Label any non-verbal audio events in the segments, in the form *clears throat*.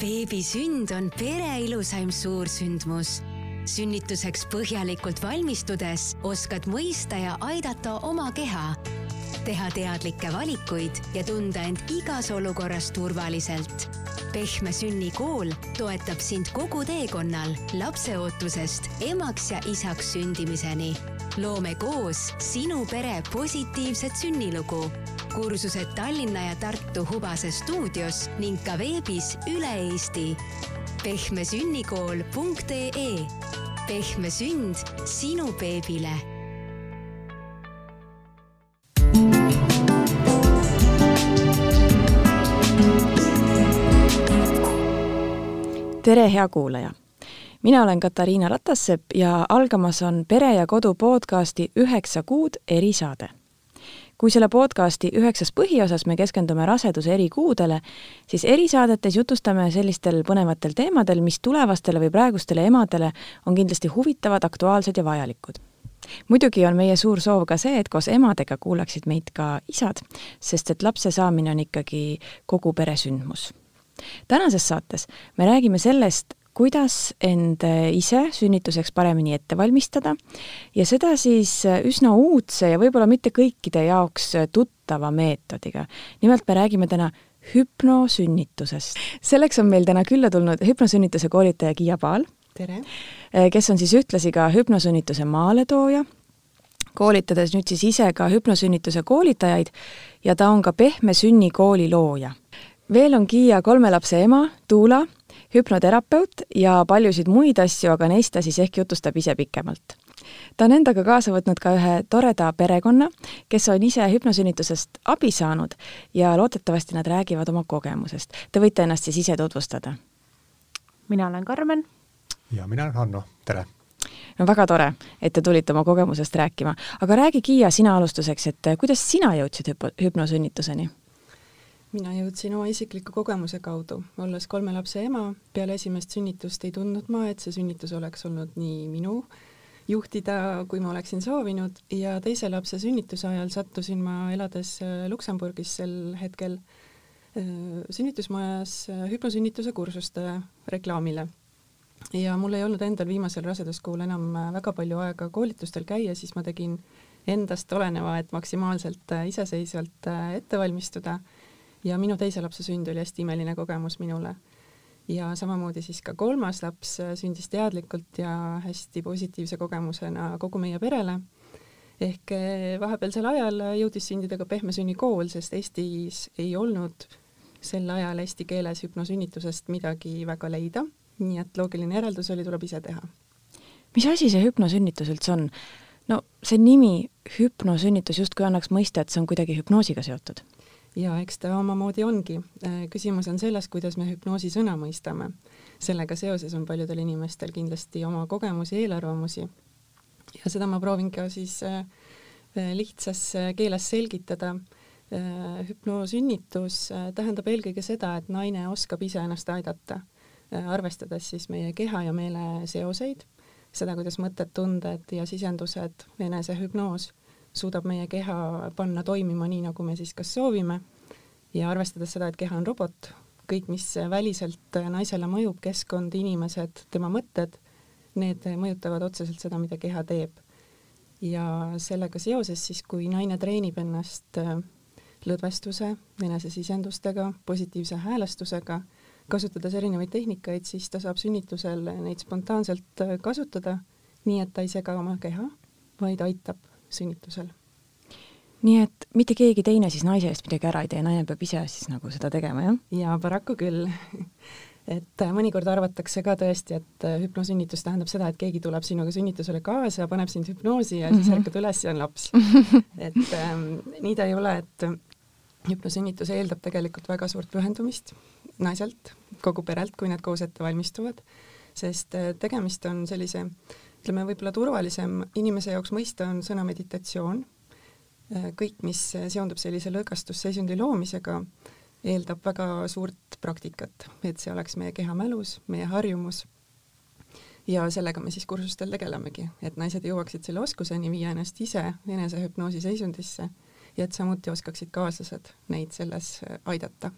beebi sünd on pere ilusaim suursündmus. sünnituseks põhjalikult valmistudes oskad mõista ja aidata oma keha, teha teadlikke valikuid ja tunda end igas olukorras turvaliselt. pehme sünnikool toetab sind kogu teekonnal lapseootusest emaks ja isaks sündimiseni. loome koos sinu pere positiivset sünnilugu kursused Tallinna ja Tartu Hubase stuudios ning ka veebis üle Eesti. pehmesünnikool.ee pehme sünd sinu beebile tere, hea kuulaja! mina olen Katariina Ratassepp ja algamas on Pere ja Kodu podcasti Üheksa kuud erisaade kui selle podcasti üheksas põhiosas me keskendume raseduse eri kuudele, siis erisaadetes jutustame sellistel põnevatel teemadel, mis tulevastele või praegustele emadele on kindlasti huvitavad, aktuaalsed ja vajalikud muidugi on meie suur soov ka see, et koos emadega kuulaksid meid ka isad, sest et lapse saamine on ikkagi kogu pere sündmus. tänases saates me räägime sellest, kuidas end äh, ise sünnituseks paremini ette valmistada ja seda siis äh, üsna uudse ja võib-olla mitte kõikide jaoks äh, tuttava meetodiga. nimelt me räägime täna hüpnosünnitusest. selleks on meil täna külla tulnud hüpnosünnituse koolitaja Kiia Paal. tere! kes on siis ühtlasi ka hüpnosünnituse maaletooja, koolitades nüüd siis ise ka hüpnosünnituse koolitajaid ja ta on ka Pehme sünni kooli looja. veel on Kiia kolme lapse ema, Tuula hüpnoterapeut ja paljusid muid asju, aga neist ta siis ehk jutustab ise pikemalt. ta on endaga kaasa võtnud ka ühe toreda perekonna, kes on ise hüpnosünnitusest abi saanud ja loodetavasti nad räägivad oma kogemusest. Te võite ennast siis ise tutvustada. mina olen Karmen. ja mina olen Hanno, tere! no väga tore, et te tulite oma kogemusest rääkima, aga räägi, Kiia, sina alustuseks, et kuidas sina jõudsid hüp-, hüpnosünnituseni mina jõudsin oma isikliku kogemuse kaudu, olles kolme lapse ema, peale esimest sünnitust ei tundnud ma, et see sünnitus oleks olnud nii minu juhtida, kui ma oleksin soovinud ja teise lapse sünnituse ajal sattusin ma, elades äh, Luksemburgis sel hetkel, äh, sünnitusmajas äh, hüpnosünnituse kursuste reklaamile. ja mul ei olnud endal viimasel raseduskuul enam väga palju aega koolitustel käia, siis ma tegin endast oleneva, et maksimaalselt iseseisvalt ette valmistuda ja minu teise lapse sünd oli hästi imeline kogemus minule. ja samamoodi siis ka kolmas laps äh, sündis teadlikult ja hästi positiivse kogemusena kogu meie perele. ehk äh, vahepealsel ajal jõudis sündida ka pehme sünni kool, sest Eestis ei olnud sel ajal eesti keeles hüpnosünnitusest midagi väga leida, nii et loogiline järeldus oli, tuleb ise teha. mis asi see hüpnosünnitus üldse on? no see nimi hüpnosünnitus justkui annaks mõista, et see on kuidagi hüpnoosiga seotud ja eks ta omamoodi ongi. Äh, küsimus on selles, kuidas me hüpnoosi sõna mõistame. sellega seoses on paljudel inimestel kindlasti oma kogemusi, eelarvamusi. ja seda ma proovin ka siis äh, lihtsas äh, keeles selgitada. hüpnoosünnitus tähendab eelkõige seda, et naine oskab ise ennast aidata, arvestades siis meie keha ja meele seoseid, seda, kuidas mõtted, tunded ja sisendused, enesehüpnoos suudab meie keha panna toimima nii, nagu me siis kas soovime ja arvestades seda, et keha on robot, kõik, mis väliselt naisele mõjub, keskkond, inimesed, tema mõtted, need mõjutavad otseselt seda, mida keha teeb. ja sellega seoses siis, kui naine treenib ennast äh, lõdvestuse, enesesisendustega, positiivse häälestusega, kasutades erinevaid tehnikaid, siis ta saab sünnitusel neid spontaanselt äh, kasutada, nii et ta ei sega oma keha, vaid aitab sünnitusel. nii et mitte keegi teine siis naise eest midagi ära ei tee, naine peab ise siis nagu seda tegema, jah? jaa, paraku küll *laughs* et äh, mõnikord arvatakse ka tõesti, et äh, hüpnosünnitus tähendab seda, et keegi tuleb sinuga sünnitusele kaasa, paneb sind hüpnoosi ja mm -hmm. siis ärkad üles ja on laps *laughs* et ähm, nii ta ei ole, et hüpnosünnitus eeldab tegelikult väga suurt pühendumist naiselt, kogu perelt, kui nad koos ette valmistuvad, sest äh, tegemist on sellise ütleme, võib-olla turvalisem inimese jaoks mõista on sõna meditatsioon. Äh, kõik, mis seondub sellise lõõgastusseisundi loomisega, eeldab väga suurt praktikat, et see oleks meie keha mälus, meie harjumus. ja sellega me siis kursustel tegelemegi, et naised jõuaksid selle oskuseni viia ennast ise enesehüpnoosi seisundisse ja et samuti oskaksid kaaslased neid selles aidata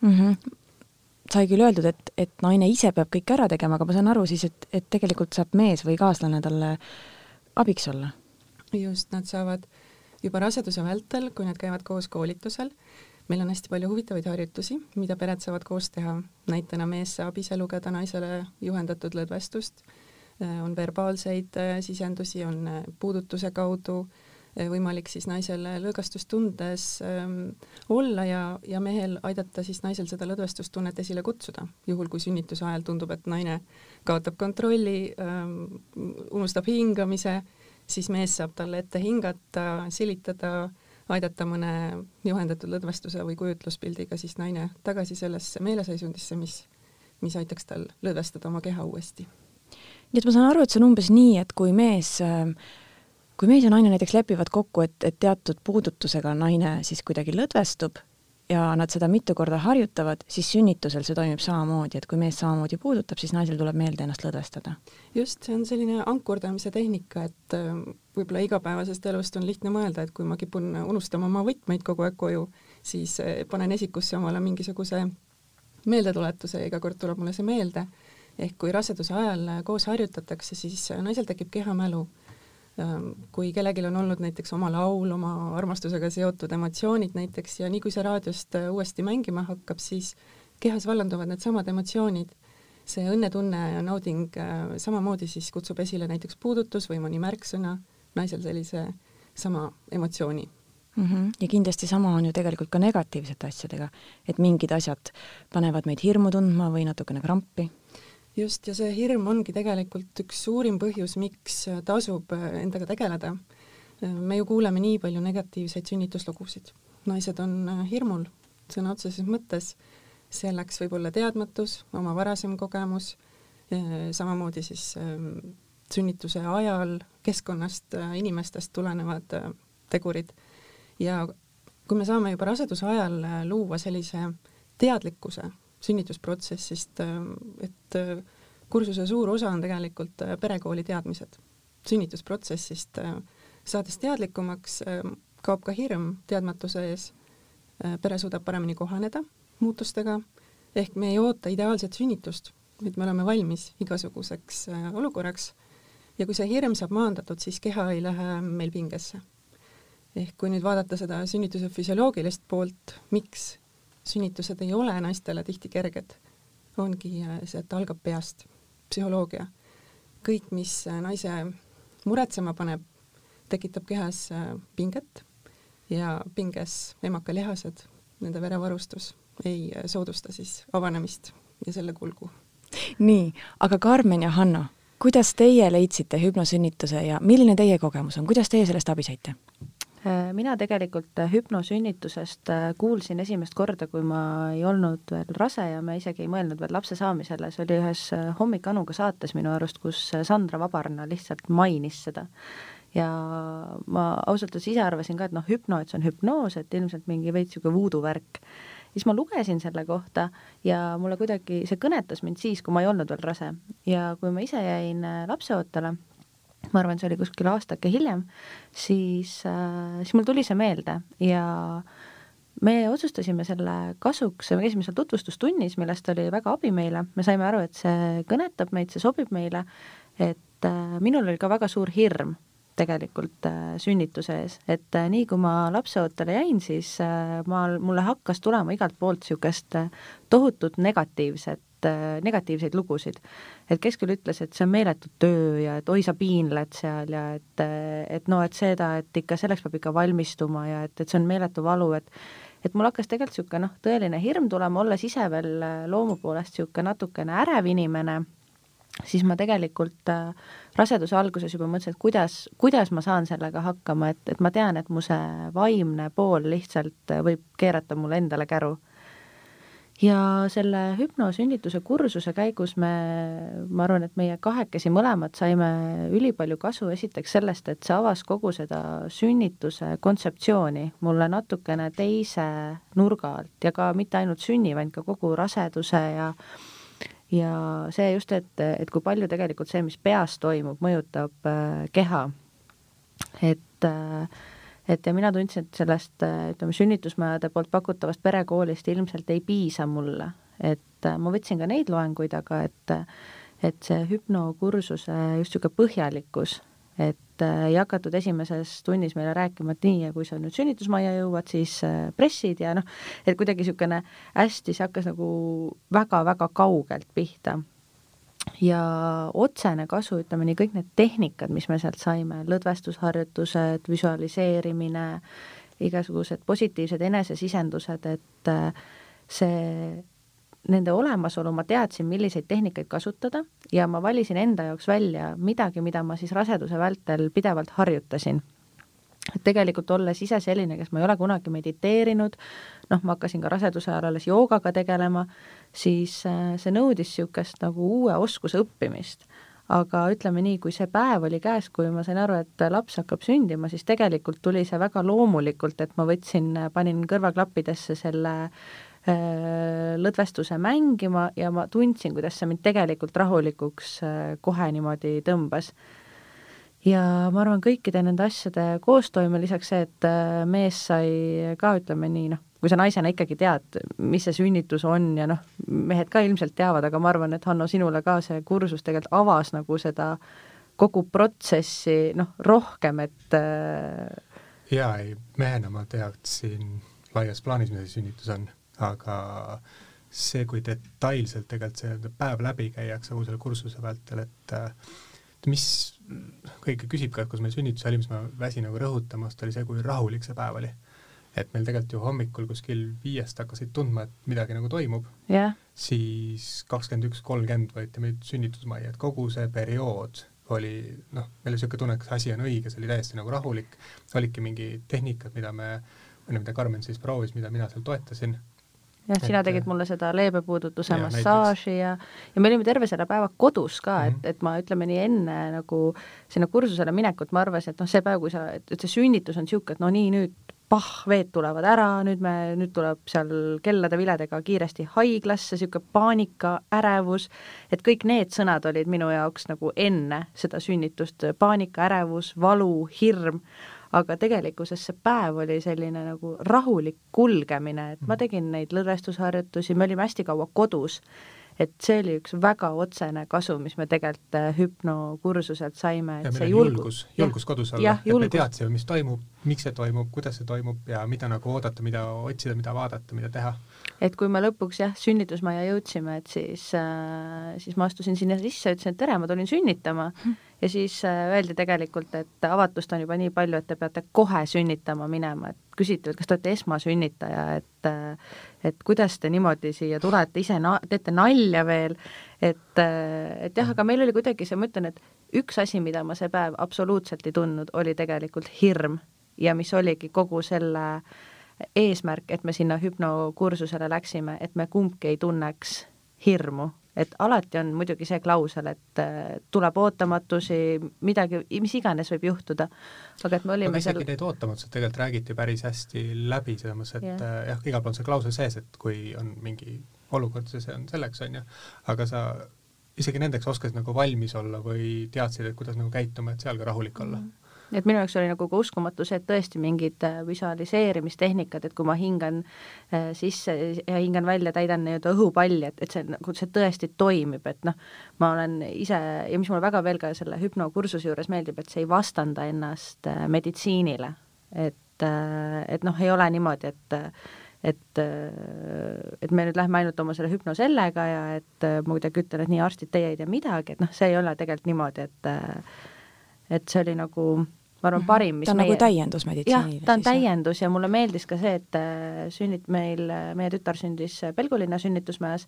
mm. -hmm sai küll öeldud, et, et naine ise peab kõik ära tegema, aga ma saan aru siis, et, et tegelikult saab mees või kaaslane talle abiks olla? just, nad saavad juba raseduse vältel, kui nad käivad koos koolitusel, meil on hästi palju huvitavaid harjutusi, mida pered saavad koos teha, näitena mees saab ise lugeda naisele juhendatud lõdvestust, on verbaalseid äh, sisendusi, on äh, puudutuse kaudu. äh, võimalik siis naisel lõõgastust tundes ähm, olla ja, ja mehel aidata siis naisel seda lõdvestustunnet esile kutsuda, juhul kui sünnituse ajal tundub, et naine kaotab kontrolli ähm,, unustab hingamise, siis mees saab talle ette hingata, silitada, aidata mõne juhendatud lõdvestuse või kujutluspildiga siis naine tagasi sellesse meeleseisundisse, mis, mis aitaks tal lõdvestada oma keha uuesti. nii et ma saan aru, et see on umbes nii, et kui mees äh, kui mees ja naine näiteks lepivad kokku, et, et teatud puudutusega naine siis kuidagi lõdvestub ja nad seda mitu korda harjutavad, siis sünnitusel see toimib samamoodi, et kui mees samamoodi puudutab, siis naisel tuleb meelde ennast lõdvestada. just, see on selline ankurdamise tehnika, et äh, võib-olla igapäevasest elust on lihtne mõelda, et kui ma kipun unustama oma võtmeid kogu aeg koju, siis äh, panen esikusse omale mingisuguse meeldetuletuse ja iga kord tuleb mulle see meelde. ehk kui raseduse ajal koos harjutatakse, siis naisel tekib kehamälu kui kellelgi on olnud näiteks oma laul, oma armastusega seotud emotsioonid näiteks ja nii kui see raadiost äh, uuesti mängima hakkab, siis kehas vallanduvad needsamad emotsioonid. see õnnetunne ja nauding äh, samamoodi siis kutsub esile näiteks puudutus või mõni märksõna, naisel sellise sama emotsiooni mm. -hmm. ja kindlasti sama on ju tegelikult ka negatiivsete asjadega, et mingid asjad panevad meid hirmu tundma või natukene krampi just, ja see hirm ongi tegelikult üks suurim põhjus, miks tasub äh, endaga tegeleda. Äh, me ju kuuleme nii palju negatiivseid sünnituslugusid. naised on äh, hirmul sõna otseses mõttes, selleks võib olla teadmatus, oma varasem kogemus, samamoodi siis ähm, sünnituse ajal keskkonnast, inimestest tulenevad tegurid ja kui me saame juba raseduse ajal luua sellise teadlikkuse sünnitusprotsessist, et kursuse suur osa on tegelikult äh, perekooli teadmised. sünnitusprotsessist äh, saades teadlikumaks, äh, kaob ka hirm teadmatuse ees, pere suudab paremini kohaneda muutustega, ehk me ei oota ideaalset sünnitust, vaid me oleme valmis igasuguseks olukorraks ja kui see hirm saab maandatud, siis keha ei lähe meil pingesse. ehk kui nüüd vaadata seda sünnituse füsioloogilist poolt, miks sünnitused ei ole naistele tihti kerged, ongi see, et algab peast, psühholoogia. kõik, mis naise muretsema paneb, tekitab kehas äh, pinget ja pinges emakalihased, nende verevarustus ei äh, soodusta siis avanemist ja selle kulgu. nii, aga Karmen ja Hanno, kuidas teie leidsite hüpnosünnituse ja milline teie kogemus on, kuidas teie sellest abi saite? Äh, mina tegelikult äh, hüpnosünnitusest äh, kuulsin esimest korda, kui ma ei olnud veel rase ja me isegi ei mõelnud veel lapse saamisele, see oli ühes Hommik Anuga saates minu arust, kus Sandra Vabarna lihtsalt mainis seda. ja ma ausalt öeldes ise arvasin ka, et noh, hüpno, et see on hüpnoos, et ilmselt mingi veits niisugune voodoo värk. siis ma lugesin selle kohta ja mulle kuidagi, see kõnetas mind siis, kui ma ei olnud veel rase ja kui ma ise jäin lapseootele ma arvan, see oli kuskil aastake hiljem, siis äh,, siis mul tuli see meelde ja me otsustasime selle kasuks, me käisime seal tutvustustunnis, millest oli väga abi meile, me saime aru, et see kõnetab meid, see sobib meile, et äh, minul oli ka väga suur hirm tegelikult äh, sünnituse ees, et nii kui ma lapseootele jäin, siis ma, mulle hakkas tulema igalt poolt niisugust tohutut negatiivset negatiivseid lugusid. et kes küll ütles, et see on meeletu töö ja et oi, sa piinled seal ja et, äh, et no, et seda, et ikka selleks peab ikka valmistuma ja et, et see on meeletu valu, et et mul hakkas tegelikult niisugune noh, tõeline hirm tulema, olles ise veel äh, loomu poolest niisugune natukene ärev inimene, siis ma tegelikult äh, raseduse alguses juba mõtlesin, et kuidas, kuidas ma saan sellega hakkama, et, et ma tean, et mu see vaimne pool lihtsalt võib keerata mulle endale käru ja selle hüpnosünnituse kursuse käigus me, ma arvan, et meie kahekesi mõlemad saime ülipalju kasu esiteks sellest, et see avas kogu seda sünnituse kontseptsiooni mulle natukene teise nurga alt ja ka mitte ainult sünni, vaid ka kogu raseduse ja ja see just, et, et kui palju tegelikult see, mis peas toimub, mõjutab äh, keha. et äh, et ja mina tundsin, et sellest ütleme, sünnitusmajade poolt pakutavast perekoolist ilmselt ei piisa mulle, et äh, ma võtsin ka neid loenguid, aga et et see hüpnokursuse just niisugune põhjalikkus, et ei hakatud esimeses tunnis meile rääkima, et nii, ja kui sa nüüd sünnitusmajja jõuad, siis pressid ja noh, et kuidagi niisugune hästi, see hakkas nagu väga-väga kaugelt pihta ja otsene kasu, ütleme nii, kõik need tehnikad, mis me sealt saime, lõdvestusharjutused, visualiseerimine, igasugused positiivsed enesesisendused, et äh, see, nende olemasolu ma teadsin, milliseid tehnikaid kasutada ja ma valisin enda jaoks välja midagi, mida ma siis raseduse vältel pidevalt harjutasin. Et tegelikult olles ise selline, kes ma ei ole kunagi mediteerinud, noh, ma hakkasin ka raseduse ajal alles joogaga tegelema, siis äh, see nõudis niisugust nagu uue oskuse õppimist. aga ütleme nii, kui see päev oli käes, kui ma sain aru, et laps hakkab sündima, siis tegelikult tuli see väga loomulikult, et ma võtsin, panin kõrvaklappidesse selle äh, lõdvestuse mängima ja ma tundsin, kuidas see mind tegelikult rahulikuks äh, kohe niimoodi tõmbas ja ma arvan, kõikide nende asjade koostoime, lisaks see, et mees sai ka, ütleme nii, noh, kui sa naisena ikkagi tead, mis see sünnitus on ja noh, mehed ka ilmselt teavad, aga ma arvan, et Hanno, sinule ka see kursus tegelikult avas nagu seda kogu protsessi noh, rohkem, et äh, jaa, ei, mehena ma teadsin laias plaanis, mis see sünnitus on, aga see, kui detailselt tegelikult see päev läbi käiakse kogu selle kursuse vältel, et äh, mis kõike küsib ka, et kus meil sünnituse oli, mis ma väsin nagu rõhutamast, oli see, kui rahulik see päev oli. Et meil tegelikult ju hommikul kuskil viiest hakkasid tundma, et midagi nagu toimub yeah., siis kakskümmend üks, kolmkümmend võeti meid sünnitusmajja, et kogu see periood oli noh, meil oli niisugune tunne, et kas asi on õige, see oli täiesti nagu rahulik, olidki mingi tehnikad, mida me, või no mida Karmen siis proovis, mida mina seal toetasin jah, sina tegid mulle seda leebepuudutuse ja, massaaži ja, ja me olime terve selle päeva kodus ka mm, -hmm. et, mhm. et ma ütleme nii enne nagu sinna kursusele minekut ma arvasin, et noh, see päev, kui sa, et see sünnitus on niisugune, et no nii, nüüd pah, veed tulevad ära, nüüd me, nüüd tuleb seal kellade viledega kiiresti haiglasse, niisugune paanika, ärevus, et kõik need sõnad olid minu jaoks nagu enne seda sünnitust, paanika, ärevus, valu, hirm aga tegelikkuses see päev oli selline nagu rahulik kulgemine, et ma mm. tegin neid lõdvestusharjutusi, me olime hästi kaua kodus, et see oli üks väga otsene kasu, mis me tegelikult äh, hüpnokursuselt saime, et ja see julgus, julgus kodus olla, et me teadsime, mis toimub, miks see toimub, kuidas see toimub ja mida nagu oodata, mida otsida, mida vaadata, mida teha. et kui me lõpuks jah, sünnitusmajja jõudsime, et siis äh,, siis ma astusin sinna sisse, ütlesin, et tere, ma tulin sünnitama. Hm ja siis äh, öeldi tegelikult, et avatust on juba nii palju, et te peate kohe sünnitama minema, et küsiti, et kas te olete esmasünnitaja, et äh, et kuidas te niimoodi siia tulete, ise na-, teete nalja veel, et, äh, et jah, aga meil oli kuidagi see, ma ütlen, et üks asi, mida ma see päev absoluutselt ei tundnud, oli tegelikult hirm ja mis oligi kogu selle eesmärk, et me sinna hüpnokursusele läksime, et me kumbki ei tunneks hirmu et alati on muidugi see klausel, et äh, tuleb ootamatusi, midagi, mis iganes võib juhtuda, aga et me olime aga isegi seal... need ootamatused tegelikult räägiti päris hästi läbi, selles mõttes, et yeah. äh, jah, igal pool on see klausel sees, et kui on mingi olukord, see on selleks, on ju, aga sa isegi nendeks oskasid nagu valmis olla või teadsid, et kuidas nagu käituma, et seal ka rahulik olla mm. -hmm et minu jaoks oli nagu ka uskumatu see, et tõesti mingid äh, visualiseerimistehnikad, et kui ma hingan äh, sisse ja hingan välja, täidan nii-öelda õhupalli, et, et see nagu, see tõesti toimib, et noh, ma olen ise ja mis mulle väga veel ka selle hüpnokursuse juures meeldib, et see ei vastanda ennast äh, meditsiinile. et, et noh, ei ole niimoodi, et et, et me nüüd lähme ainult oma selle hüpno sellega ja et ma kuidagi ütlen, et nii, arstid, teie ei tea midagi, et noh, see ei ole tegelikult niimoodi, et et see oli nagu ma arvan, parim, mis ta on meie... nagu täiendus meditsiinile? jah, ta on täiendus ja mulle meeldis ka see, et äh, sünnit meil, äh, meie tütar sündis äh, Pelgulinna sünnitusmajas,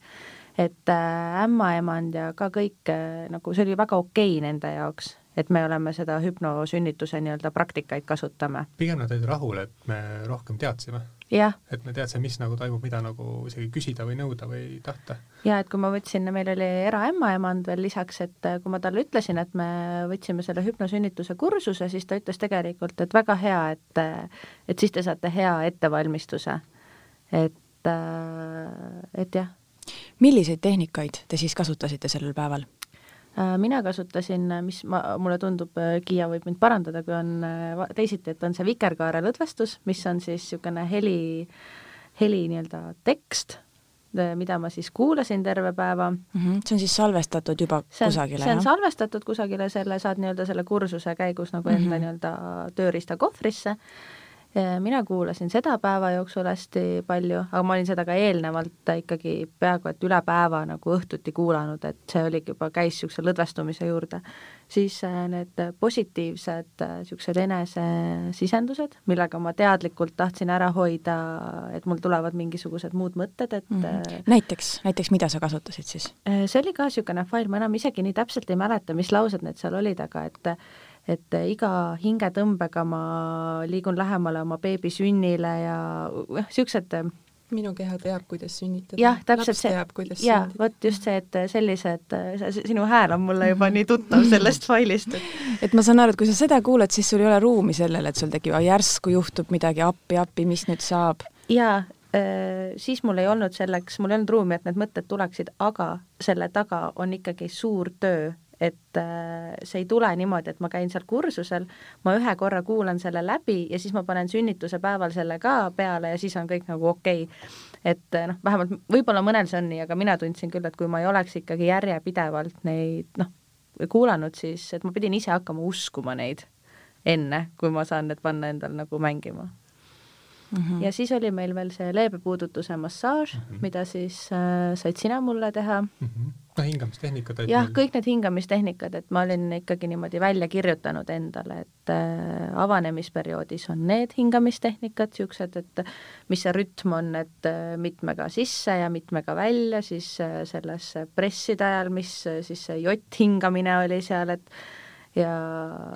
et ämmaemand ja ka kõik nagu see oli väga okei okay nende jaoks, et me oleme seda hüpnosünnituse nii-öelda praktikaid kasutame. pigem nad olid rahul, et me rohkem teadsime et me teadsime, mis nagu toimub, mida nagu isegi küsida või nõuda või tahta. ja et kui ma võtsin, meil oli eraämmaemand veel lisaks, et äh, kui ma talle ütlesin, et me võtsime selle hüpnosünnituse kursuse, siis ta ütles tegelikult, et väga hea, et äh, et siis te saate hea ettevalmistuse. et, äh, et jah. milliseid tehnikaid te siis kasutasite sellel päeval? Äh, mina kasutasin, mis ma, mulle tundub, äh, Kiia võib mind parandada, kui on äh, teisiti, et on see vikerkaare lõdvestus, mis on siis niisugune heli, heli nii-öelda tekst mida ma siis kuulasin terve päeva mm. -hmm. see on siis salvestatud juba see on, kusagile, see on jah? salvestatud kusagile, selle saad nii-öelda selle kursuse käigus nagu enda mm -hmm. nii-öelda tööriistakohvrisse mina kuulasin seda päeva jooksul hästi palju, aga ma olin seda ka eelnevalt ikkagi peaaegu et üle päeva nagu õhtuti kuulanud, et see oligi juba, käis niisuguse lõdvestumise juurde. siis äh, need positiivsed niisugused äh, enesesisendused, millega ma teadlikult tahtsin ära hoida, et mul tulevad mingisugused muud mõtted, et mm -hmm. näiteks, näiteks mida sa kasutasid siis? see oli ka niisugune fail, ma enam isegi nii täpselt ei mäleta, mis laused need seal olid, aga et et iga hingetõmbega ma liigun lähemale oma beebi sünnile ja noh, niisugused minu keha teab, kuidas sünnitada. jah, täpselt see, jaa, vot just see, et sellised, sinu hääl on mulle juba nii tuttav sellest failist, *laughs* et ma saan aru, et kui sa seda kuuled, siis sul ei ole ruumi sellele, et sul tekib, järsku juhtub midagi appi, appi, mis nüüd saab? jaa, siis mul ei olnud selleks, mul ei olnud ruumi, et need mõtted tuleksid, aga selle taga on ikkagi suur töö et äh, see ei tule niimoodi, et ma käin seal kursusel, ma ühe korra kuulan selle läbi ja siis ma panen sünnituse päeval selle ka peale ja siis on kõik nagu okei okay.. et äh, noh, vähemalt võib-olla mõnel see on nii, aga mina tundsin küll, et kui ma ei oleks ikkagi järjepidevalt neid noh, kuulanud, siis et ma pidin ise hakkama uskuma neid enne, kui ma saan need panna endal nagu mängima Mm -hmm. ja siis oli meil veel see leebepuudutuse massaaž mm, -hmm. mida siis äh, said sina mulle teha mm. -hmm. No hingamistehnikad. jah kõik need hingamistehnikad, et ma olin ikkagi niimoodi välja kirjutanud endale, et äh, avanemisperioodis on need hingamistehnikad niisugused, et mis see rütm on, et äh, mitmega sisse ja mitmega välja, siis äh, selles presside ajal, mis äh, siis see jott hingamine oli seal, et ja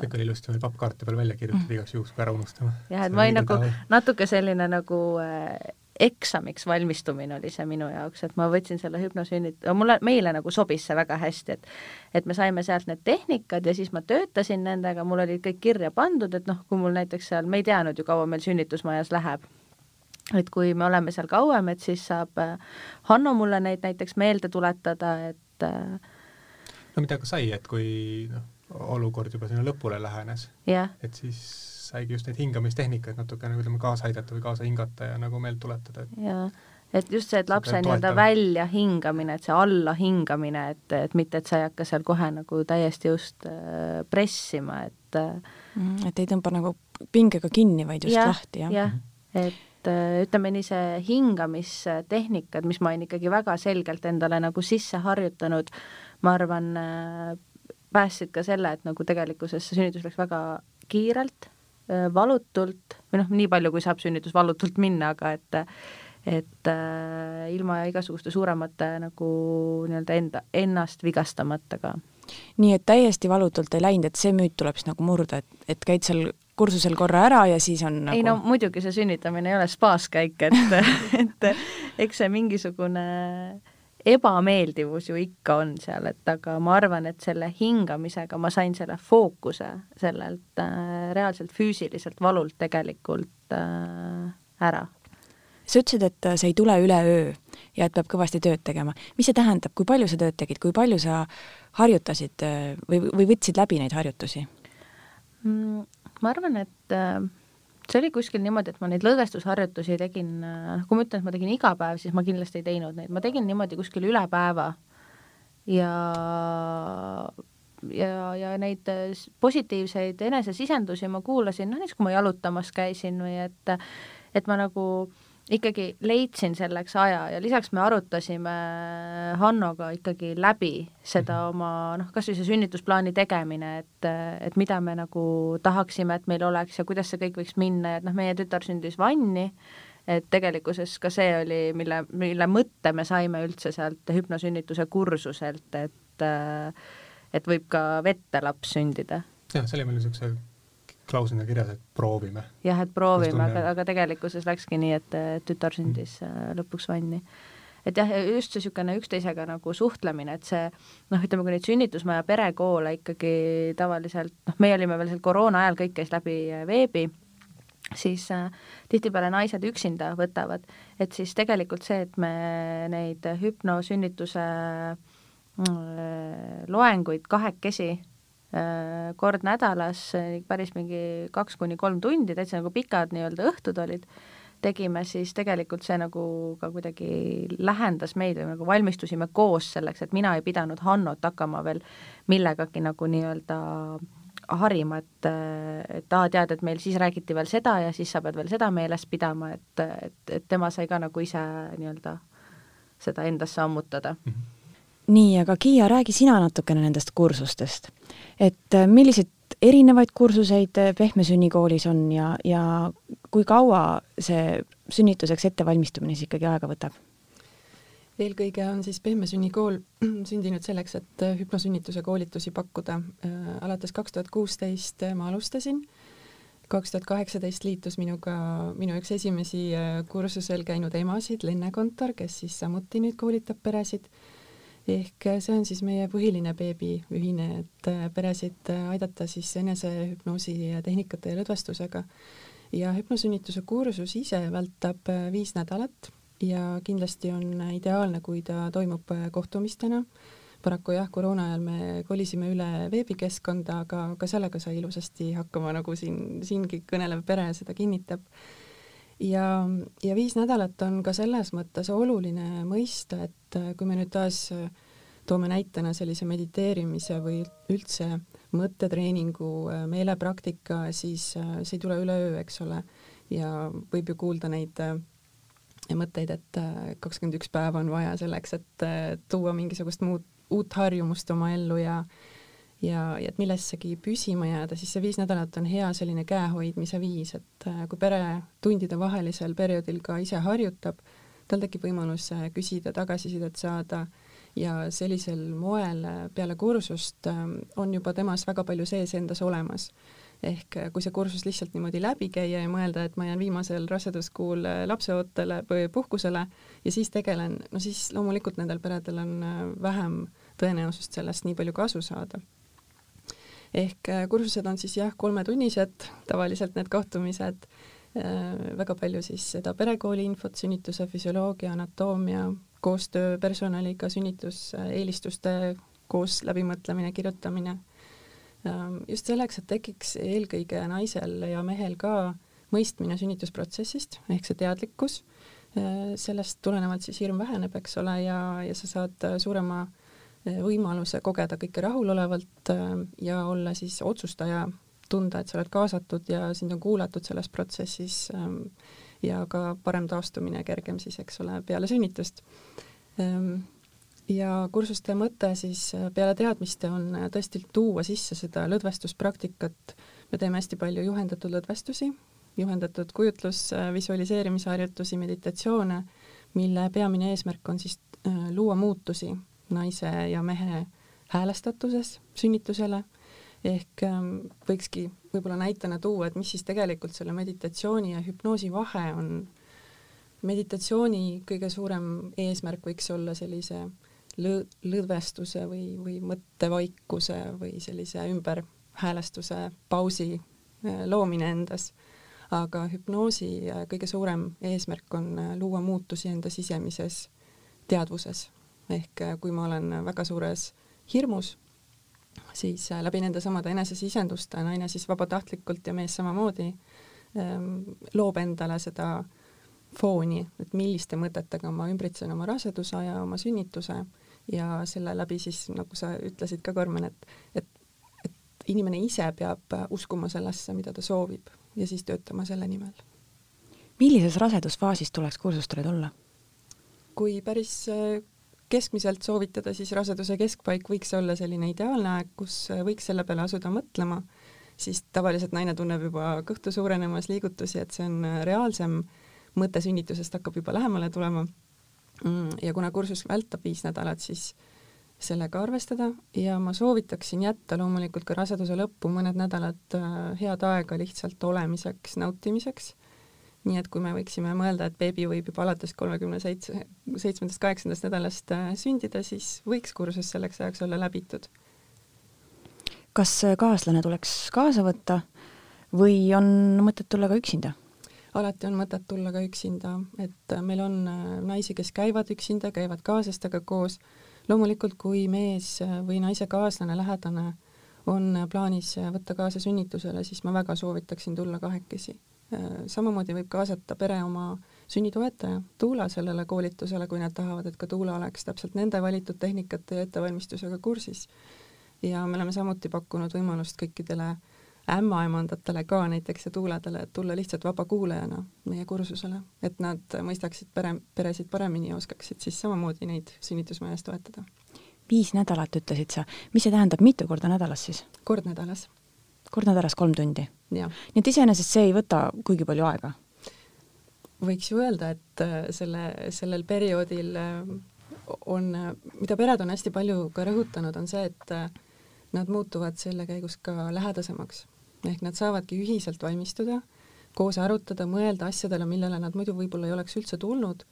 kõik oli ilusti meil pappkaarte peal välja kirjutatud mm. igaks juhuks, kui ära unustame. jah, et ma olin nagu natuke selline nagu äh, eksamiks valmistumine oli see minu jaoks, et ma võtsin selle hüpnosünnit-, mulle, meile nagu sobis see väga hästi, et et me saime sealt need tehnikad ja siis ma töötasin nendega, mul oli kõik kirja pandud, et noh, kui mul näiteks seal, me ei teadnud ju, kaua meil sünnitusmajas läheb, et kui me oleme seal kauem, et siis saab äh, Hanno mulle neid näiteks meelde tuletada, et äh, no mida ka sai, et kui noh, olukord juba sinna lõpule lähenes et siis saigi just neid hingamistehnikaid natukene nagu ütleme, kaasa aidata või kaasa hingata ja nagu meelde tuletada, et jaa, et just see, et lapse nii-öelda välja hingamine, et see alla hingamine, et, et mitte, et sa ei hakka seal kohe nagu täiesti just äh, pressima, et äh, mm, et ei tõmba nagu pingega kinni, vaid just ja, lahti, jah? jah, et äh, ütleme nii, see hingamistehnikad, mis ma olen ikkagi väga selgelt endale nagu sisse harjutanud, ma arvan, äh, päästsid ka selle, et nagu tegelikkuses see sünnitus läks väga kiirelt, valutult, või noh, nii palju, kui saab sünnitus valutult minna, aga et et äh, ilma igasuguste suuremate nagu nii-öelda enda, ennast vigastamata ka. nii et täiesti valutult ei läinud, et see müüt tuleb siis nagu murda, et, et käid seal kursusel korra ära ja siis on nagu... ei no muidugi see sünnitamine ei ole spaas käik, et *laughs* *laughs* et eks see mingisugune äh, ebameeldivus ju ikka on seal, et aga ma arvan, et selle hingamisega ma sain selle fookuse sellelt äh, reaalselt füüsiliselt valult tegelikult äh, ära. sa ütlesid, et see ei tule üleöö ja et peab kõvasti tööd tegema. mis see tähendab, kui palju sa tööd tegid, kui palju sa harjutasid äh, või, või võtsid läbi neid harjutusi mm,? ma arvan, et äh, see oli kuskil niimoodi, et ma neid lõdvestusharjutusi tegin, noh, kui ma ütlen, et ma tegin iga päev, siis ma kindlasti ei teinud neid, ma tegin niimoodi kuskil üle päeva. Ja ja, ja neid positiivseid enesesisendusi ma kuulasin, noh näiteks kui ma jalutamas käisin või et et ma nagu äh, ikkagi leidsin selleks aja ja lisaks me arutasime Hannoga ikkagi läbi seda mhm. oma noh, kas või see sünnitusplaani tegemine, et, et mida me nagu tahaksime, et meil oleks ja kuidas see kõik võiks minna ja et noh, meie tütar sündis vanni, et tegelikkuses ka see oli, mille, mille mõtte me saime üldse sealt hüpnosünnituse kursuselt, et et võib ka vette laps sündida. jah, see oli meil niisuguse klausel on kirjas, et proovime. jah, et proovime, aga, aga tegelikkuses läkski nii, et tütar sündis mm. lõpuks vanni. et jah, just see niisugune üksteisega nagu suhtlemine, et see noh, ütleme, kui neid sünnitusmaja perekoole ikkagi tavaliselt, noh, meie olime veel seal koroona ajal, kõik käis läbi äh, veebi, siis äh, tihtipeale naised üksinda võtavad, et siis tegelikult see, et me neid hüpnosünnituse äh, loenguid kahekesi Äh, kord nädalas, päris mingi kaks kuni kolm tundi, täitsa nagu pikad nii-öelda õhtud olid, tegime, siis tegelikult see nagu ka kuidagi lähendas meid või nagu valmistusime koos selleks, et mina ei pidanud Hannot hakkama veel millegagi nagu nii-öelda harima, et, et aa, tead, et meil siis räägiti veel seda ja siis sa pead veel seda meeles pidama, et, et, et tema sai ka nagu ise nii-öelda seda endasse ammutada mm. -hmm nii, aga Kiia, räägi sina natukene nendest kursustest. et äh, milliseid erinevaid kursuseid äh, Pehme Sünnikoolis on ja, ja kui kaua see sünnituseks ettevalmistumine siis ikkagi aega võtab? eelkõige on siis Pehme Sünnikool *clears throat* sündinud selleks, et äh, hüpnosünnituse koolitusi pakkuda. alates kaks tuhat kuusteist ma alustasin, kaks tuhat kaheksateist liitus minuga minu üks esimesi kursusel käinud emasid, Lenne Kontor, kes siis samuti nüüd koolitab peresid ehk see on siis meie põhiline beebiühine, et äh, peresid äh, aidata siis enesehüpnoosi tehnikate ja lõdvestusega. ja hüpnosünnituse kursus ise vältab äh, viis nädalat ja kindlasti on ideaalne, kui ta toimub kohtumistena. paraku jah, koroona ajal me kolisime üle veebikeskkonda, aga ka sellega sai ilusasti hakkama, nagu siin, siingi kõnelev pere seda kinnitab ja, ja viis nädalat on ka selles mõttes oluline mõista, et äh, kui me nüüd taas äh, toome näitena sellise mediteerimise või üldse mõttetreeningu äh, meelepraktika, siis see ei tule üleöö, eks ole, ja võib ju kuulda neid mõtteid, et kakskümmend üks päeva on vaja selleks, et tuua mingisugust muud, uut harjumust oma ellu ja ja, ja et millessegi püsima jääda, siis see viis nädalat on hea selline käehoidmise viis, et äh, kui pere tundide vahelisel perioodil ka ise harjutab, tal tekib võimalus äh, küsida, tagasisidet saada ja sellisel moel äh, peale kursust ähm, on juba temas väga palju sees endas olemas. ehk kui see kursus lihtsalt niimoodi läbi käia ja mõelda, et ma jään viimasel raseduskuul lapseootele või puhkusele ja siis tegelen, no siis loomulikult nendel peredel on vähem tõenäosust sellest nii palju kasu saada ehk äh, kursused on siis jah, kolmetunnised, tavaliselt need kohtumised, äh, väga palju siis seda perekooli infot, sünnituse füsioloogia, anatoomia, koostöö personaliga, sünnituseelistuste koos läbimõtlemine, kirjutamine. Ähm, just selleks, et tekiks eelkõige naisel ja mehel ka mõistmine sünnitusprotsessist ehk see teadlikkus, äh, sellest tulenevalt siis hirm väheneb, eks ole, ja, ja sa saad suurema äh, võimaluse kogeda kõike rahulolevalt äh, ja olla siis otsustaja, tunda, et sa oled kaasatud ja sind on kuulatud selles protsessis ähm, ja ka parem taastumine kergem siis, eks ole, peale sünnitust. Ähm, ja kursuste mõte siis äh, peale teadmiste on äh, tõesti tuua sisse seda lõdvestuspraktikat, me teeme hästi palju juhendatud lõdvestusi, juhendatud kujutlus, visualiseerimisharjutusi, meditatsioone, mille peamine eesmärk on siis luua muutusi naise ja mehe häälestatuses sünnitusele, ehk ähm, võikski võib-olla näitena tuua, et mis siis tegelikult selle meditatsiooni ja hüpnoosi vahe on. meditatsiooni kõige suurem eesmärk võiks olla sellise lõ-, lõdvestuse või, või mõttevaikuse või sellise ümberhäälestuse pausi äh, loomine endas. aga hüpnoosi äh, kõige suurem eesmärk on äh, luua muutusi enda sisemises teadvuses ehk äh, kui ma olen väga suures hirmus, siis äh, läbi nende samade enesesisenduste naine siis vabatahtlikult ja mees samamoodi ähm, loob endale seda fooni, et milliste mõtetega ma ümbritsen oma raseduse ja oma sünnituse ja selle läbi siis, nagu sa ütlesid ka, Karmen, et, et, et inimene ise peab äh, uskuma sellesse, mida ta soovib ja siis töötama selle nimel. millises rasedusfaasis tuleks kursustele tulla? kui päris keskmiselt soovitada, siis raseduse keskpaik võiks olla selline ideaalne aeg, kus võiks selle peale asuda mõtlema, siis tavaliselt naine tunneb juba kõhtu suurenemas liigutusi, et see on reaalsem, mõte sünnitusest hakkab juba lähemale tulema. Mm, ja kuna kursus vältab viis nädalat, siis sellega arvestada. Ja ma soovitaksin jätta loomulikult ka raseduse lõppu mõned nädalad äh, head aega lihtsalt olemiseks, nautimiseks nii et kui me võiksime mõelda, et beebi võib juba alates kolmekümne seitse, seitsmendast, kaheksandast nädalast äh, sündida, siis võiks kursus selleks ajaks olla läbitud. kas äh, kaaslane tuleks kaasa võtta või on mõtet tulla ka üksinda? alati on mõtet tulla ka üksinda, et äh, meil on naisi, kes käivad üksinda, käivad kaaslastega koos. loomulikult, kui mees või naise kaaslane, lähedane on plaanis võtta kaasa sünnitusele, siis ma väga soovitaksin tulla kahekesi samamoodi võib kaasata pere oma sünnitoetaja, tuula sellele koolitusele, kui nad tahavad, et ka tuula oleks täpselt nende valitud tehnikate ja ettevalmistusega kursis. ja me oleme samuti pakkunud võimalust kõikidele ämmaemandatele ka näiteks ja tuuledele, et tulla lihtsalt vabakuulajana meie kursusele, et nad mõistaksid pere, peresid paremini ja oskaksid siis samamoodi neid sünnitusmajas toetada. viis nädalat, ütlesid sa, mis see tähendab, mitu korda nädalas siis? kord nädalas. Kord nädalas kolm tundi? nii et iseenesest see ei võta kuigi palju aega võiks ju öelda, et äh, selle, sellel perioodil äh, on, mida pered on hästi palju ka rõhutanud, on see, et äh, nad muutuvad selle käigus ka lähedasemaks. ehk nad saavadki ühiselt valmistuda, koos arutada, mõelda asjadele, millele nad muidu võib-olla ei oleks üldse tulnud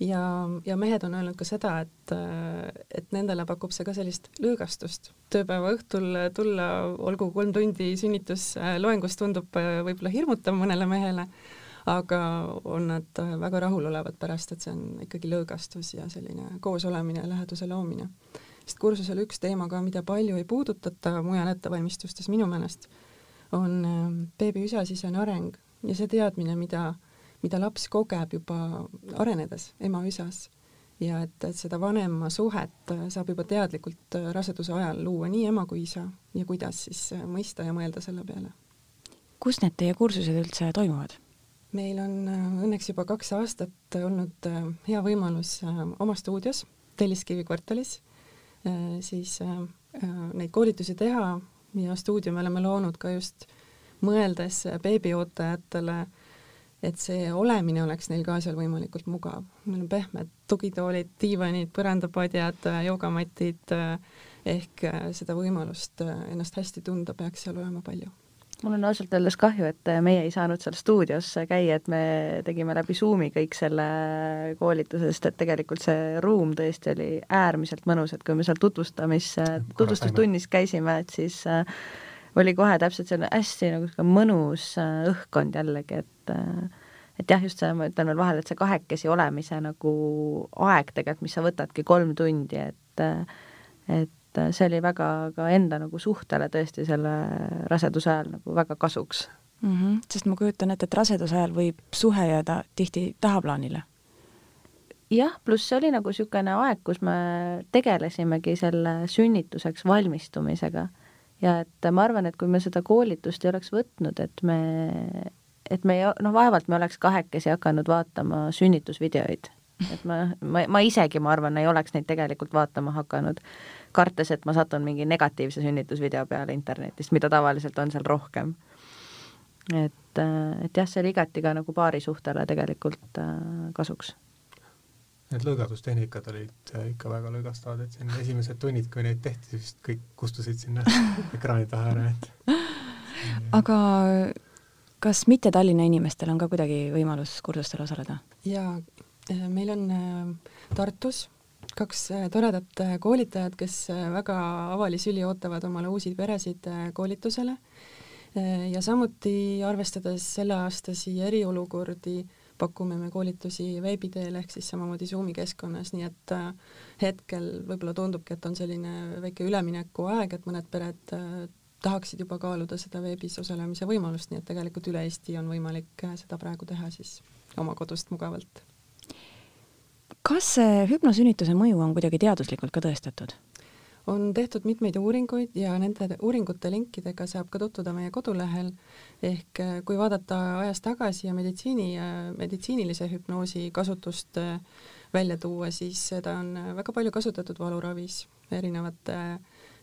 ja, ja mehed on öelnud ka seda, et, et nendele pakub see ka sellist lõõgastust. tööpäeva õhtul tulla, olgu kolm tundi sünnitusloengust, tundub võib-olla hirmutav mõnele mehele aga on nad väga rahulolevad pärast, et see on ikkagi lõõgastus ja selline koosolemine läheduse loomine. sest kursusel üks teema ka, mida palju ei puudutata mujal ettevalmistustes minu meelest, on beebi üsasisene areng ja see teadmine, mida, mida laps kogeb juba arenedes ema üsas ja et, et seda vanema suhet saab juba teadlikult raseduse ajal luua nii ema kui isa ja kuidas siis mõista ja mõelda selle peale. kus need teie kursused üldse toimuvad? meil on äh, õnneks juba kaks aastat olnud äh, hea võimalus äh, oma stuudios Telliskivi kvartalis siis neid koolitusi teha ja stuudio me oleme loonud ka just mõeldes beebiootajatele, et see olemine oleks neil ka seal võimalikult mugav. meil on pehmed tugitoolid, diivanid, põrandapadjad, joogamatid ehk seda võimalust ennast hästi tunda peaks seal olema palju mul on ausalt öeldes kahju, et meie ei saanud seal stuudios käia, et me tegime läbi Zoomi kõik selle koolituse, sest et tegelikult see ruum tõesti oli äärmiselt mõnus, et kui me seal tutvustamis, tutvustustunnis käisime, et siis oli kohe täpselt selline hästi nagu sihuke mõnus õhkkond jällegi, et äh, et jah, just see, ma ütlen veel vahele, et see kahekesi olemise nagu aeg tegelikult, mis sa võtadki kolm tundi, et et et see oli väga ka enda nagu suhtele tõesti selle raseduse ajal nagu väga kasuks mm. -hmm. sest ma kujutan ette, et raseduse ajal võib suhe jääda tihti tahaplaanile. jah, pluss see oli nagu niisugune aeg, kus me tegelesimegi selle sünnituseks valmistumisega ja et ma arvan, et kui me seda koolitust ei oleks võtnud, et me, et me ei, noh, vaevalt me oleks kahekesi hakanud vaatama sünnitusvideoid et ma, ma, ma isegi, ma arvan, ei oleks neid tegelikult vaatama hakanud, kartes, et ma satun mingi negatiivse sünnitusvideo peale internetist, mida tavaliselt on seal rohkem. et, et jah, see oli igati ka nagu paarisuhtele tegelikult äh, kasuks. Need lõõgastustehnikad olid äh, ikka väga lõõgastavad, et siin esimesed tunnid, kui neid tehti, siis kõik kustusid sinna *laughs* ekraani taha ära, et aga kas mitte Tallinna inimestel on ka kuidagi võimalus kursustel osaleda? jaa, Äh, meil on äh, Tartus kaks äh, toredat koolitajat, kes väga avalisüli ootavad omale uusi peresid koolitusele ja samuti arvestades selleaastasi eriolukordi, pakume me koolitusi veebi teel ehk siis samamoodi Zoomi keskkonnas, nii et hetkel võib-olla tundubki, et on selline väike üleminekuaeg, et mõned pered tahaksid juba kaaluda seda veebis osalemise võimalust, nii et tegelikult üle Eesti on võimalik seda praegu teha siis oma kodust mugavalt kas see hüpnosünnituse mõju on kuidagi teaduslikult ka tõestatud? on tehtud mitmeid uuringuid ja nende uuringute linkidega saab ka tutvuda meie kodulehel, ehk äh, kui vaadata ajas tagasi ja meditsiini, meditsiinilise hüpnoosi kasutust äh, välja tuua, siis seda on äh, väga palju kasutatud valuravis, erinevate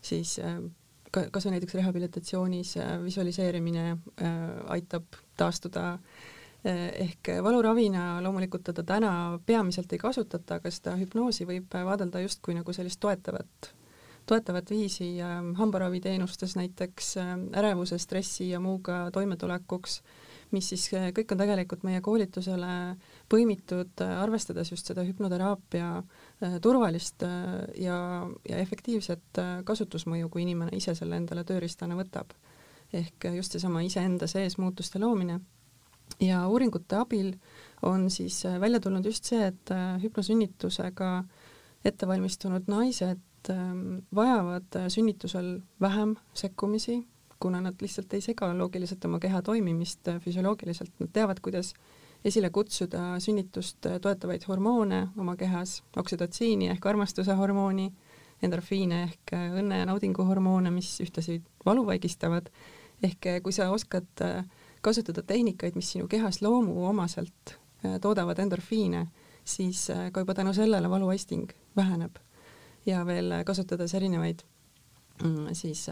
siis kas või näiteks rehabilitatsioonis visualiseerimine aitab taastuda. Äh, Eh, ehk valuravina loomulikult teda täna peamiselt ei kasutata, aga seda hüpnoosi võib vaadelda justkui nagu sellist toetavat, toetavat viisi hambaraviteenustes näiteks ärevuse, stressi ja muuga toimetulekuks, mis siis kõik on tegelikult meie koolitusele põimitud, arvestades just seda hüpnoteraapia turvalist ja, ja efektiivset kasutusmõju, kui inimene ise selle endale tööriistana võtab. ehk just seesama iseenda sees muutuste loomine ja uuringute abil on siis äh, välja tulnud just see, et äh, hüpnosünnitusega ettevalmistunud naised ähm, vajavad äh, sünnitusel vähem sekkumisi kuna nad lihtsalt ei sega loogiliselt oma keha toimimist füsioloogiliselt, nad teavad, kuidas esile kutsuda sünnitust toetavaid hormoone oma kehas, oksüdotsiini ehk armastuse hormooni, endorfiine ehk õnne ja naudingu hormoone, mis ühtlasi valu vaigistavad, ehk kui sa oskad kasutada tehnikaid, mis sinu kehas loomuomaselt toodavad endorfiine, siis ka juba tänu sellele valuaisting väheneb. ja veel kasutades erinevaid mm, siis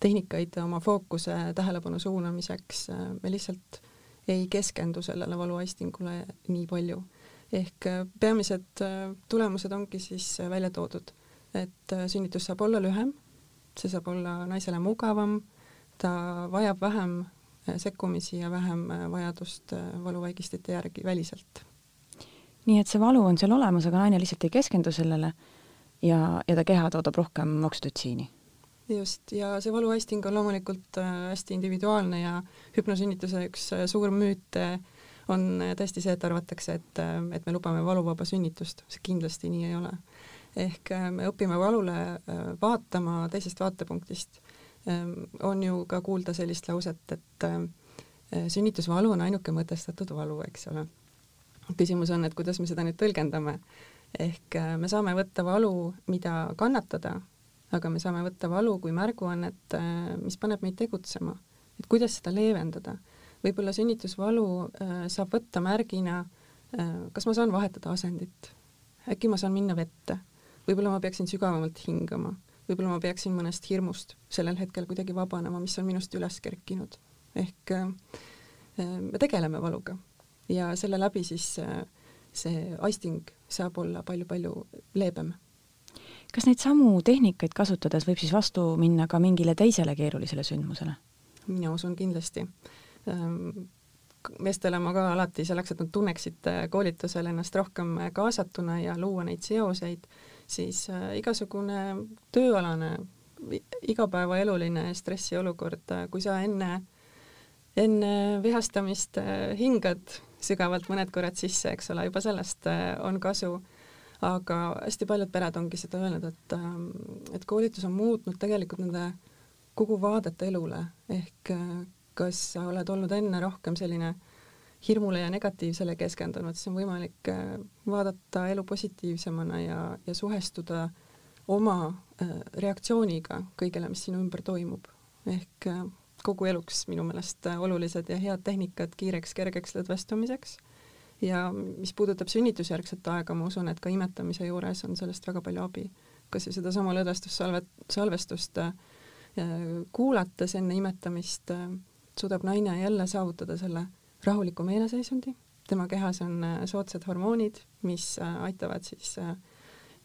tehnikaid oma fookuse tähelepanu suunamiseks, me lihtsalt ei keskendu sellele valuaistingule nii palju. ehk äh, peamised äh, tulemused ongi siis äh, välja toodud, et sünnitus saab olla lühem, see saab olla naisele mugavam, ta vajab vähem sekkumisi ja vähem vajadust valuvaigistite järgi väliselt. nii et see valu on seal olemas, aga naine lihtsalt ei keskendu sellele ja, ja ta keha toodab rohkem oksüdotsiini just, ja see valuaisting on loomulikult äh, hästi individuaalne ja hüpnosünnituse üks äh, suur müüt äh, on tõesti see, et arvatakse, et, et me lubame valuvaba sünnitust, see kindlasti nii ei ole. ehk me õpime valule vaatama teisest vaatepunktist. Ähm, on ju ka kuulda sellist lauset, et sünnitusvalu on ainuke mõtestatud valu, eks ole. küsimus on, et kuidas me seda nüüd tõlgendame. ehk me saame võtta valu, mida kannatada aga me saame võtta valu kui märguannet, äh, mis paneb meid tegutsema, et kuidas seda leevendada. võib-olla sünnitusvalu äh, saab võtta märgina, äh, kas ma saan vahetada asendit, äkki ma saan minna vette, võib-olla ma peaksin sügavamalt hingama, võib-olla ma peaksin mõnest hirmust sellel hetkel kuidagi vabanema, mis on minust üles kerkinud. ehk me tegeleme valuga. Ja selle läbi siis see aisting saab olla palju-palju leebem kas neid samu tehnikaid kasutades võib siis vastu minna ka mingile teisele keerulisele sündmusele? mina usun kindlasti. Ehm, meestele ma ka alati selleks, et nad tunneksid koolitusel ennast rohkem kaasatuna ja luua neid seoseid, siis äh, igasugune tööalane, igapäevaeluline stressiolukord, kui sa enne, enne vihastamist äh, hingad sügavalt mõned korrad sisse, eks ole, juba sellest äh, on kasu aga hästi paljud pered ongi seda öelnud, et, ähm, et koolitus on muutnud tegelikult nende kogu vaadet elule, ehk äh, kas sa oled olnud enne rohkem selline hirmule ja negatiivsele keskendunud, siis on võimalik äh, vaadata elu positiivsemana ja, ja suhestuda oma äh, reaktsiooniga kõigele, mis sinu ümber toimub. ehk kogu eluks minu meelest olulised ja head tehnikad kiireks kergeks lõdvestumiseks ja mis puudutab sünnitusjärgset aega, ma usun, et ka imetamise juures on sellest väga palju abi. kas või sedasama lõdvestussalvet, salvestust äh, kuulates enne imetamist äh, suudab naine jälle saavutada selle rahuliku meeleseisundi, tema kehas on äh, soodsad hormoonid, mis aitavad siis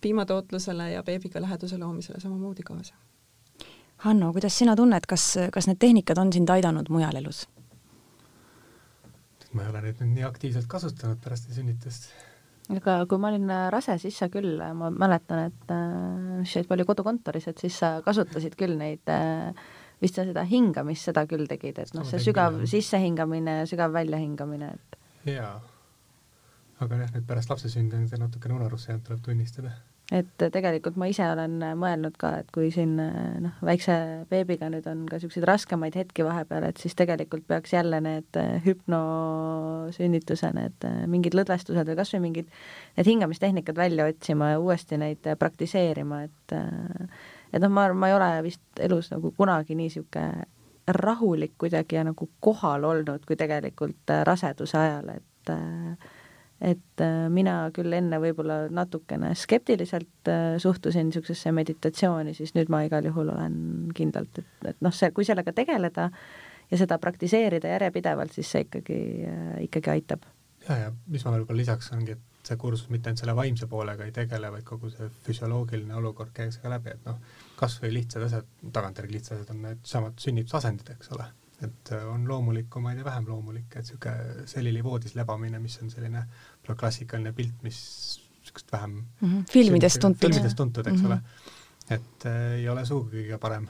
piimatootlusele ja beebiga läheduse loomisele samamoodi kaasa. Hanno, kuidas sina tunned, kas, kas need tehnikad on sind aidanud mujal elus? Ma ei ole neid nüüd nii aktiivselt kasutanud pärast sünnitust. aga kui ma olin äh, rase, siis sa küll, äh, ma mäletan, et äh, sa olid palju kodukontoris, et siis sa kasutasid küll neid äh, vist sa seda hingamist, seda küll tegid, et noh, see sügav sissehingamine ja sügav väljahingamine, et jaa. aga jah, nüüd pärast lapse sündi on see natukene unarusse jäänud, tuleb tunnistada et tegelikult ma ise olen mõelnud ka, et kui siin noh, väikse beebiga nüüd on ka niisuguseid raskemaid hetki vahepeal, et siis tegelikult peaks jälle need hüpnosünnituse need mingid lõdvestused või kas või mingid need hingamistehnikad välja otsima ja uuesti neid praktiseerima, et et noh, ma, ma ei ole vist elus nagu kunagi nii niisugune rahulik kuidagi ja nagu kohal olnud, kui tegelikult raseduse ajal, et äh, et äh, mina küll enne võib-olla natukene skeptiliselt äh, suhtusin niisugusesse meditatsiooni, siis nüüd ma igal juhul olen kindlalt, et, et noh, see, kui sellega tegeleda ja seda praktiseerida järjepidevalt, siis see ikkagi, äh, ikkagi aitab. ja, ja mis ma võib-olla lisaks ongi, et see kursus mitte ainult selle vaimse poolega ei tegele, vaid kogu see füsioloogiline olukord käiakse ka läbi, et noh, kas või lihtsad asjad, tagantjärgi lihtsad asjad on needsamad sünnitusasendid, eks ole et äh, on loomulikumaid ja vähem loomulikke, et niisugune selili voodis lebamine, mis on selline klassikaline pilt, mis niisugust vähem mm -hmm. filmidest tuntud. filmidest tuntud, eks mm -hmm. ole. et äh, ei ole sugugi kõige parem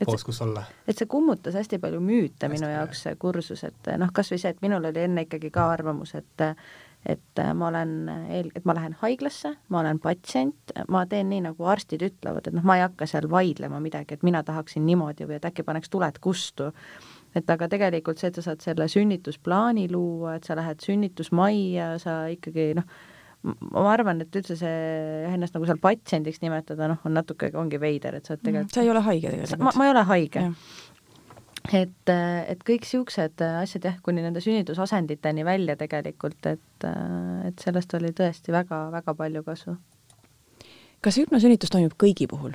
et koos, kus olla. et see kummutas hästi palju müüte hästi minu jaoks, see kursus, et noh, kas või see, et minul oli enne ikkagi ka arvamus, et et äh, ma olen eel-, et ma lähen haiglasse, ma olen patsient, ma teen nii, nagu arstid ütlevad, et noh, ma ei hakka seal vaidlema midagi, et mina tahaksin niimoodi või et äkki paneks tuled kustu. et aga tegelikult see, et sa saad selle sünnitusplaani luua, et sa lähed sünnitusmajja, sa ikkagi noh, ma arvan, et üldse see ennast nagu seal patsiendiks nimetada, noh, on natuke, ongi veider, et sa oled tegelikult sa ei ole haige tegelikult? ma, ma ei ole haige et, et kõik niisugused asjad jah, kuni nende sünnitusasenditeni välja tegelikult, et, et sellest oli tõesti väga-väga palju kasu. kas hüpnosünnitus toimub kõigi puhul?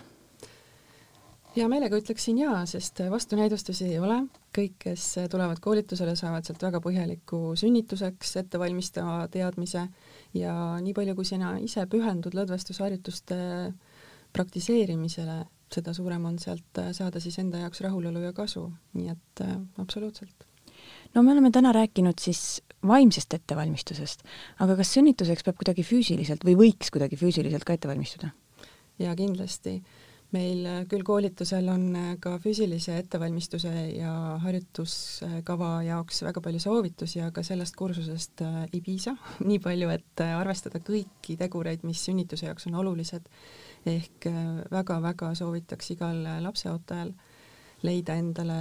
hea meelega ütleksin jaa, sest vastunäidustusi ei ole, kõik, kes tulevad koolitusele, saavad sealt väga põhjaliku sünnituseks ettevalmistava teadmise ja nii palju, kui sina ise pühendud lõdvestusharjutuste praktiseerimisele, seda suurem on sealt äh, saada siis enda jaoks rahulolu ja kasu, nii et äh, absoluutselt. no me oleme täna rääkinud siis vaimsest ettevalmistusest, aga kas sünnituseks peab kuidagi füüsiliselt või võiks kuidagi füüsiliselt ka ette valmistuda? jaa, kindlasti. meil äh, küll koolitusel on äh, ka füüsilise ettevalmistuse ja harjutuskava jaoks väga palju soovitusi, aga sellest kursusest ei piisa *laughs* nii palju, et arvestada kõiki tegureid, mis sünnituse jaoks on olulised ehk väga-väga äh, soovitaks igal lapseootajal leida endale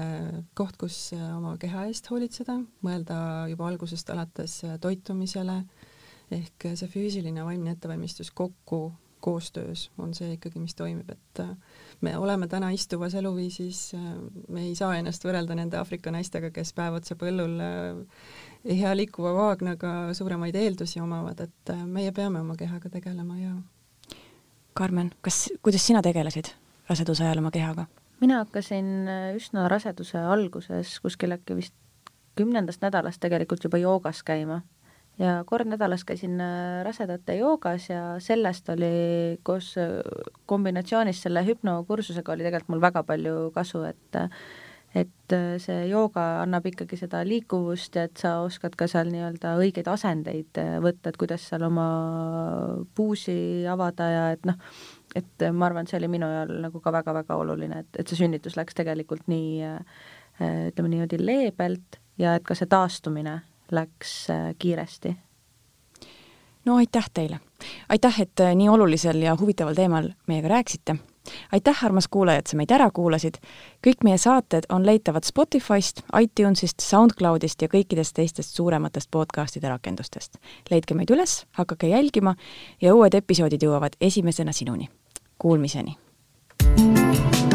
koht, kus äh, oma keha eest hoolitseda, mõelda juba algusest alates äh, toitumisele, ehk see füüsiline vaimne ettevalmistus kokku koostöös on see ikkagi, mis toimib, et me oleme täna istuvas eluviisis, me ei saa ennast võrrelda nende Aafrika naistega, kes päev otsa põllul hea liikuva vaagnaga suuremaid eeldusi omavad, et meie peame oma kehaga tegelema Karmen, kas, kuidas sina tegelesid raseduse ajal oma kehaga? mina hakkasin äh, üsna raseduse alguses, kuskil äkki vist kümnendast nädalast tegelikult juba joogas käima ja kord nädalas käisin äh, rasedate joogas ja sellest oli koos äh, kombinatsioonis selle hüpnokursusega oli tegelikult mul väga palju kasu, et et äh, see jooga annab ikkagi seda liikuvust ja et sa oskad ka seal nii-öelda õigeid asendeid äh, võtta, et kuidas seal oma puusi avada ja et noh, et ma arvan, et see oli minu ajal nagu ka väga-väga oluline, et, et see sünnitus läks tegelikult nii äh, ütleme niimoodi leebelt ja et ka see taastumine läks kiiresti. no aitäh teile! aitäh, et nii olulisel ja huvitaval teemal meiega rääkisite aitäh, armas kuulaja, et sa meid ära kuulasid. kõik meie saated on leitavad Spotify'st, iTunes'ist, SoundCloud'ist ja kõikidest teistest suurematest podcast'ide rakendustest. leidke meid üles, hakake jälgima ja uued episoodid jõuavad esimesena sinuni. Kuulmiseni! thank you